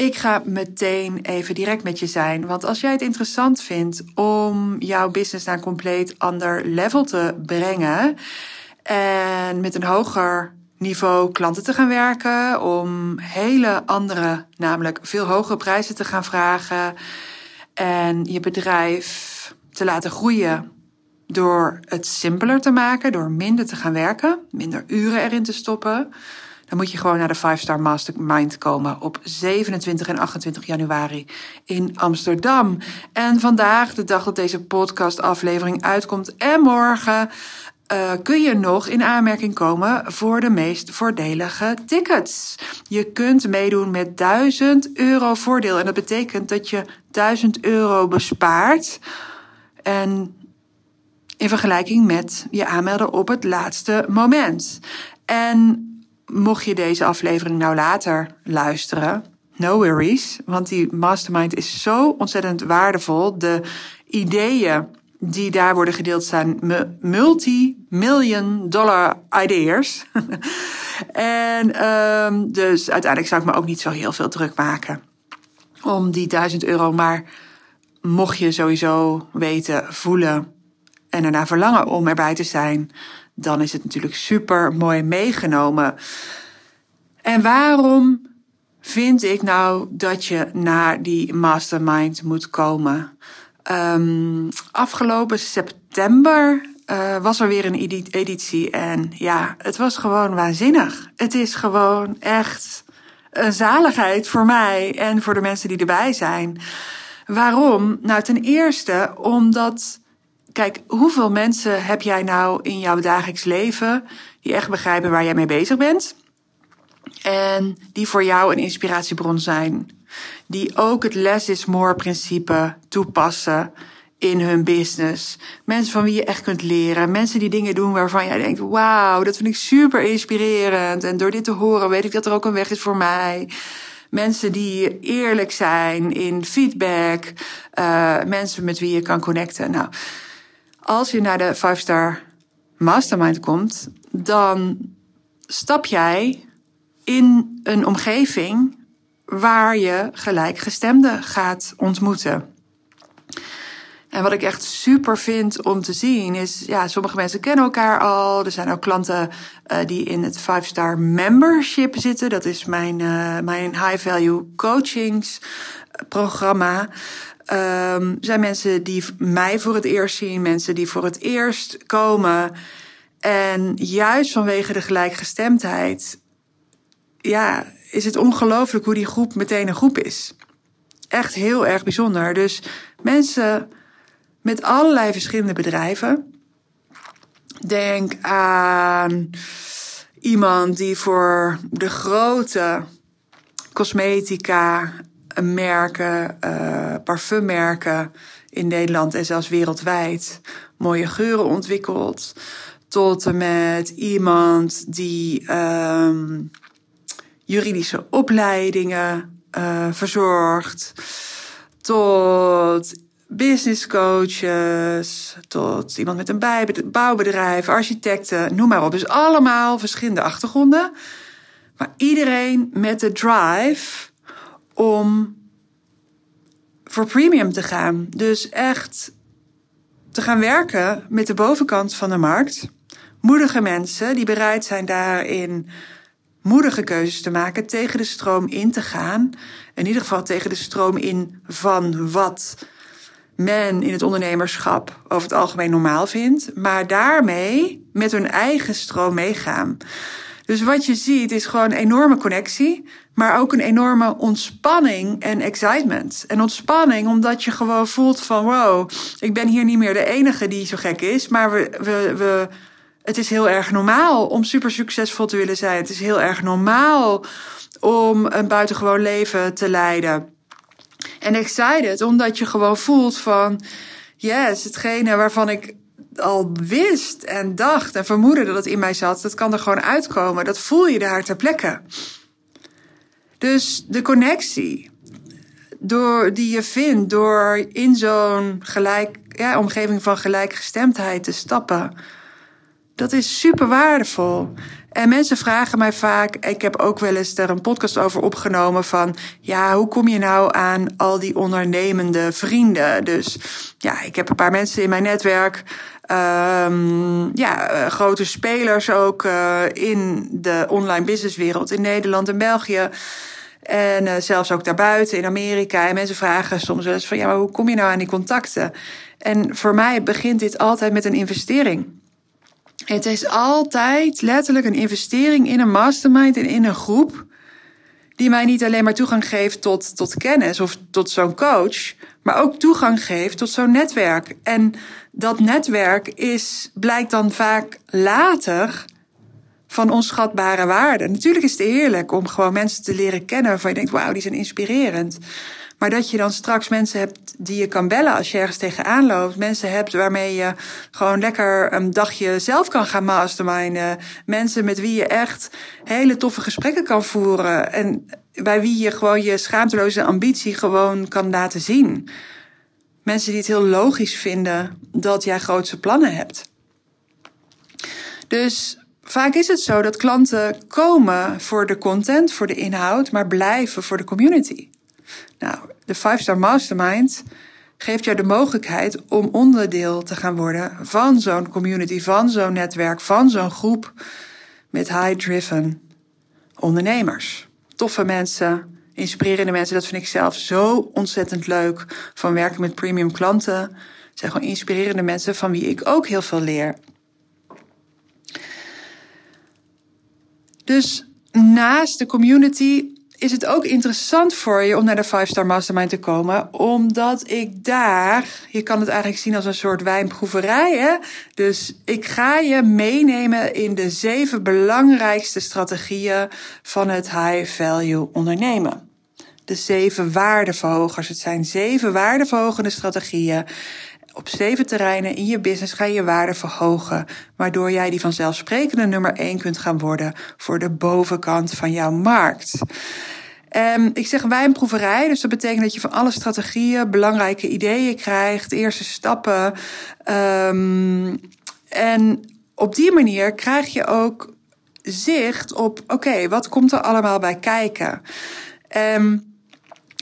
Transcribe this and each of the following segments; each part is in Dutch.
Ik ga meteen even direct met je zijn. Want als jij het interessant vindt om jouw business naar een compleet ander level te brengen. En met een hoger niveau klanten te gaan werken. Om hele andere, namelijk veel hogere prijzen te gaan vragen. En je bedrijf te laten groeien door het simpeler te maken, door minder te gaan werken, minder uren erin te stoppen dan moet je gewoon naar de 5-Star Mastermind komen op 27 en 28 januari in Amsterdam. En vandaag, de dag dat deze podcastaflevering uitkomt, en morgen. Uh, kun je nog in aanmerking komen voor de meest voordelige tickets. Je kunt meedoen met 1000 euro voordeel. En dat betekent dat je 1000 euro bespaart. En in vergelijking met je aanmelden op het laatste moment. En mocht je deze aflevering nou later luisteren, no worries. Want die mastermind is zo ontzettend waardevol. De ideeën die daar worden gedeeld zijn multi-million dollar ideas. en um, dus uiteindelijk zou ik me ook niet zo heel veel druk maken om die 1000 euro. Maar mocht je sowieso weten, voelen en ernaar verlangen om erbij te zijn, dan is het natuurlijk super mooi meegenomen. En waarom vind ik nou dat je naar die mastermind moet komen? Um, afgelopen september uh, was er weer een editie en ja, het was gewoon waanzinnig. Het is gewoon echt een zaligheid voor mij en voor de mensen die erbij zijn. Waarom? Nou, ten eerste omdat Kijk, hoeveel mensen heb jij nou in jouw dagelijks leven die echt begrijpen waar jij mee bezig bent? En die voor jou een inspiratiebron zijn. Die ook het less is more principe toepassen in hun business. Mensen van wie je echt kunt leren. Mensen die dingen doen waarvan jij denkt: wauw, dat vind ik super inspirerend. En door dit te horen weet ik dat er ook een weg is voor mij. Mensen die eerlijk zijn in feedback. Uh, mensen met wie je kan connecten. Nou als je naar de 5-star mastermind komt, dan stap jij in een omgeving waar je gelijkgestemden gaat ontmoeten. En wat ik echt super vind om te zien is, ja, sommige mensen kennen elkaar al. Er zijn ook klanten uh, die in het 5-star membership zitten. Dat is mijn, uh, mijn high value coachingsprogramma. Um, zijn mensen die mij voor het eerst zien, mensen die voor het eerst komen. En juist vanwege de gelijkgestemdheid, ja, is het ongelooflijk hoe die groep meteen een groep is. Echt heel erg bijzonder. Dus mensen met allerlei verschillende bedrijven. Denk aan iemand die voor de grote cosmetica merken, uh, parfummerken in Nederland en zelfs wereldwijd mooie geuren ontwikkelt. Tot en met iemand die um, juridische opleidingen uh, verzorgt. Tot business coaches, tot iemand met een bouwbedrijf, architecten, noem maar op. Dus allemaal verschillende achtergronden. Maar iedereen met de drive om voor premium te gaan. Dus echt te gaan werken met de bovenkant van de markt. Moedige mensen die bereid zijn daarin moedige keuzes te maken, tegen de stroom in te gaan. In ieder geval tegen de stroom in van wat men in het ondernemerschap over het algemeen normaal vindt, maar daarmee met hun eigen stroom meegaan. Dus wat je ziet is gewoon een enorme connectie, maar ook een enorme ontspanning en excitement. En ontspanning omdat je gewoon voelt van wow, ik ben hier niet meer de enige die zo gek is, maar we, we, we, het is heel erg normaal om super succesvol te willen zijn. Het is heel erg normaal om een buitengewoon leven te leiden. En excited omdat je gewoon voelt van yes, hetgene waarvan ik al wist en dacht en vermoedde dat het in mij zat, dat kan er gewoon uitkomen. Dat voel je daar ter plekke. Dus de connectie door, die je vindt door in zo'n gelijk, ja, omgeving van gelijkgestemdheid te stappen, dat is super waardevol. En mensen vragen mij vaak, ik heb ook wel eens daar een podcast over opgenomen van, ja, hoe kom je nou aan al die ondernemende vrienden? Dus ja, ik heb een paar mensen in mijn netwerk, um, ja, eh, grote spelers ook uh, in de online businesswereld in Nederland en België. En uh, zelfs ook daarbuiten in Amerika. En mensen vragen soms wel eens van, ja, maar hoe kom je nou aan die contacten? En voor mij begint dit altijd met een investering. Het is altijd letterlijk een investering in een mastermind en in een groep. Die mij niet alleen maar toegang geeft tot, tot kennis of tot zo'n coach, maar ook toegang geeft tot zo'n netwerk. En dat netwerk is, blijkt dan vaak later van onschatbare waarde. Natuurlijk is het heerlijk om gewoon mensen te leren kennen waarvan je denkt, wauw, die zijn inspirerend. Maar dat je dan straks mensen hebt die je kan bellen als je ergens tegenaan loopt. Mensen hebt waarmee je gewoon lekker een dagje zelf kan gaan masterminden. Mensen met wie je echt hele toffe gesprekken kan voeren. En bij wie je gewoon je schaamteloze ambitie gewoon kan laten zien. Mensen die het heel logisch vinden dat jij grootse plannen hebt. Dus vaak is het zo dat klanten komen voor de content, voor de inhoud, maar blijven voor de community. Nou, de 5-Star Mastermind geeft jou de mogelijkheid om onderdeel te gaan worden van zo'n community, van zo'n netwerk, van zo'n groep met high-driven ondernemers. Toffe mensen, inspirerende mensen, dat vind ik zelf zo ontzettend leuk van werken met premium klanten. Het zijn gewoon inspirerende mensen van wie ik ook heel veel leer. Dus naast de community is het ook interessant voor je om naar de 5-Star Mastermind te komen. Omdat ik daar, je kan het eigenlijk zien als een soort wijnproeverij. Hè? Dus ik ga je meenemen in de zeven belangrijkste strategieën van het high value ondernemen. De zeven waardeverhogers. Het zijn zeven waardeverhogende strategieën op zeven terreinen in je business ga je je waarde verhogen, waardoor jij die vanzelfsprekende nummer één kunt gaan worden voor de bovenkant van jouw markt. Um, ik zeg wijnproeverij, dus dat betekent dat je van alle strategieën belangrijke ideeën krijgt, eerste stappen. Um, en op die manier krijg je ook zicht op, oké, wat komt er allemaal bij kijken? Um,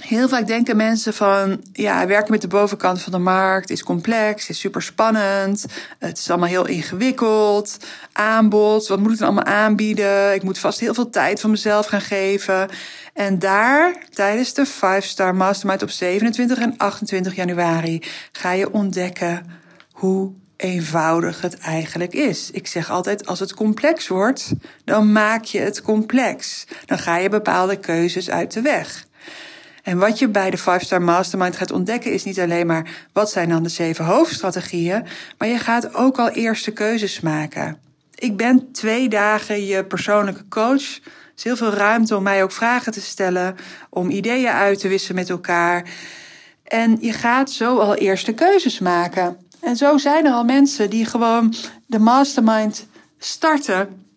Heel vaak denken mensen van, ja, werken met de bovenkant van de markt is complex, is super spannend, het is allemaal heel ingewikkeld, aanbod, wat moet ik dan allemaal aanbieden? Ik moet vast heel veel tijd van mezelf gaan geven. En daar, tijdens de 5-Star Mastermind op 27 en 28 januari, ga je ontdekken hoe eenvoudig het eigenlijk is. Ik zeg altijd, als het complex wordt, dan maak je het complex. Dan ga je bepaalde keuzes uit de weg. En wat je bij de 5-Star Mastermind gaat ontdekken is niet alleen maar wat zijn dan de zeven hoofdstrategieën, maar je gaat ook al eerste keuzes maken. Ik ben twee dagen je persoonlijke coach. Er is heel veel ruimte om mij ook vragen te stellen, om ideeën uit te wisselen met elkaar. En je gaat zo al eerste keuzes maken. En zo zijn er al mensen die gewoon de mastermind starten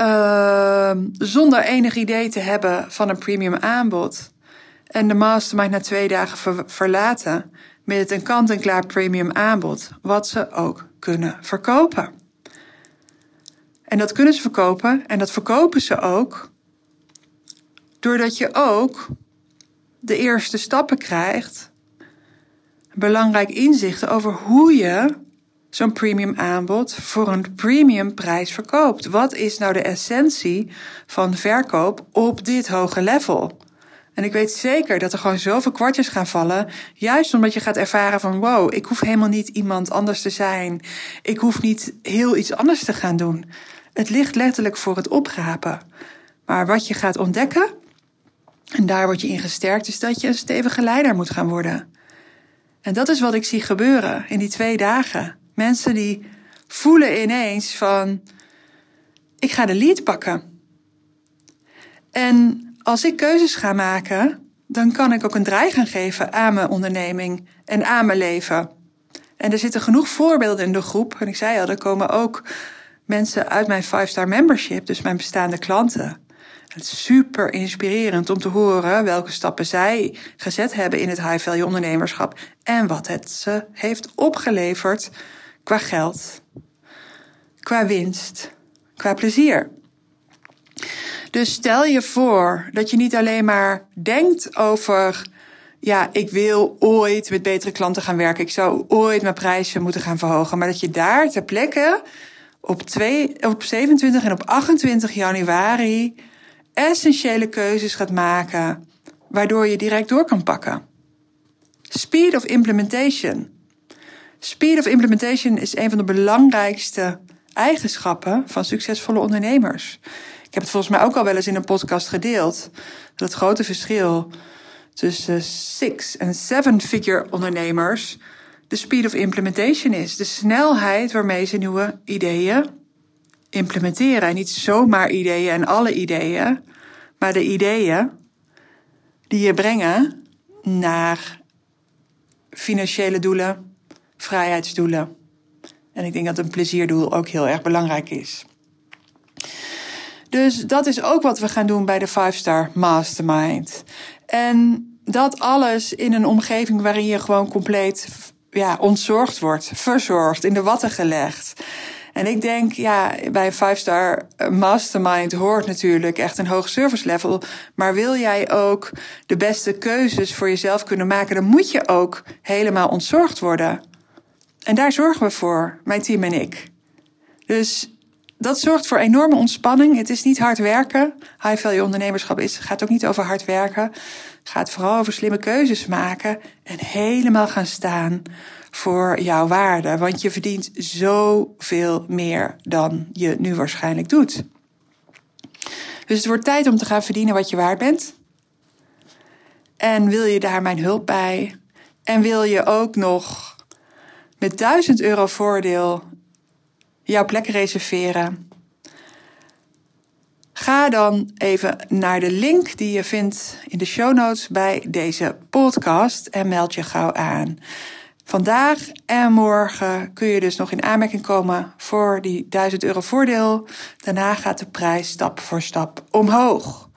uh, zonder enig idee te hebben van een premium aanbod. En de mastermind na twee dagen verlaten met een kant-en-klaar premium aanbod, wat ze ook kunnen verkopen. En dat kunnen ze verkopen en dat verkopen ze ook doordat je ook de eerste stappen krijgt, belangrijk inzichten over hoe je zo'n premium aanbod voor een premium prijs verkoopt. Wat is nou de essentie van verkoop op dit hoge level? En ik weet zeker dat er gewoon zoveel kwartjes gaan vallen. Juist omdat je gaat ervaren van wow, ik hoef helemaal niet iemand anders te zijn. Ik hoef niet heel iets anders te gaan doen. Het ligt letterlijk voor het oprapen. Maar wat je gaat ontdekken, en daar word je in gesterkt, is dat je een stevige leider moet gaan worden. En dat is wat ik zie gebeuren in die twee dagen. Mensen die voelen ineens van, ik ga de lead pakken. En als ik keuzes ga maken, dan kan ik ook een draai gaan geven aan mijn onderneming en aan mijn leven. En er zitten genoeg voorbeelden in de groep. En ik zei al, er komen ook mensen uit mijn 5-star membership, dus mijn bestaande klanten. Het is super inspirerend om te horen welke stappen zij gezet hebben in het high value ondernemerschap en wat het ze heeft opgeleverd qua geld, qua winst, qua plezier. Dus stel je voor dat je niet alleen maar denkt over, ja, ik wil ooit met betere klanten gaan werken, ik zou ooit mijn prijzen moeten gaan verhogen, maar dat je daar ter plekke op, 2, op 27 en op 28 januari essentiële keuzes gaat maken, waardoor je direct door kan pakken. Speed of implementation. Speed of implementation is een van de belangrijkste eigenschappen van succesvolle ondernemers. Ik heb het volgens mij ook al wel eens in een podcast gedeeld. Dat het grote verschil tussen six- en seven-figure ondernemers de speed of implementation is. De snelheid waarmee ze nieuwe ideeën implementeren. En niet zomaar ideeën en alle ideeën, maar de ideeën die je brengen naar financiële doelen, vrijheidsdoelen. En ik denk dat een plezierdoel ook heel erg belangrijk is. Dus dat is ook wat we gaan doen bij de 5-Star Mastermind. En dat alles in een omgeving waarin je gewoon compleet ja, ontzorgd wordt, verzorgd, in de watten gelegd. En ik denk, ja, bij een 5-star mastermind hoort natuurlijk echt een hoog service level. Maar wil jij ook de beste keuzes voor jezelf kunnen maken, dan moet je ook helemaal ontzorgd worden. En daar zorgen we voor, mijn team en ik. Dus dat zorgt voor enorme ontspanning. Het is niet hard werken. High value ondernemerschap is, gaat ook niet over hard werken. Het gaat vooral over slimme keuzes maken en helemaal gaan staan voor jouw waarde. Want je verdient zoveel meer dan je nu waarschijnlijk doet. Dus het wordt tijd om te gaan verdienen wat je waard bent. En wil je daar mijn hulp bij? En wil je ook nog met 1000 euro voordeel jouw plek reserveren? Ga dan even naar de link die je vindt in de show notes bij deze podcast en meld je gauw aan. Vandaag en morgen kun je dus nog in aanmerking komen voor die 1000 euro voordeel. Daarna gaat de prijs stap voor stap omhoog.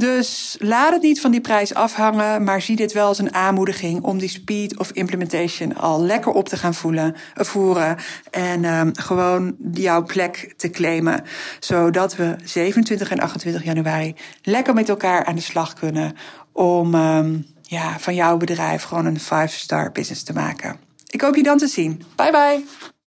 Dus laat het niet van die prijs afhangen, maar zie dit wel als een aanmoediging om die speed of implementation al lekker op te gaan voelen, eh, voeren en um, gewoon jouw plek te claimen, zodat we 27 en 28 januari lekker met elkaar aan de slag kunnen om um, ja, van jouw bedrijf gewoon een 5-star business te maken. Ik hoop je dan te zien. Bye bye.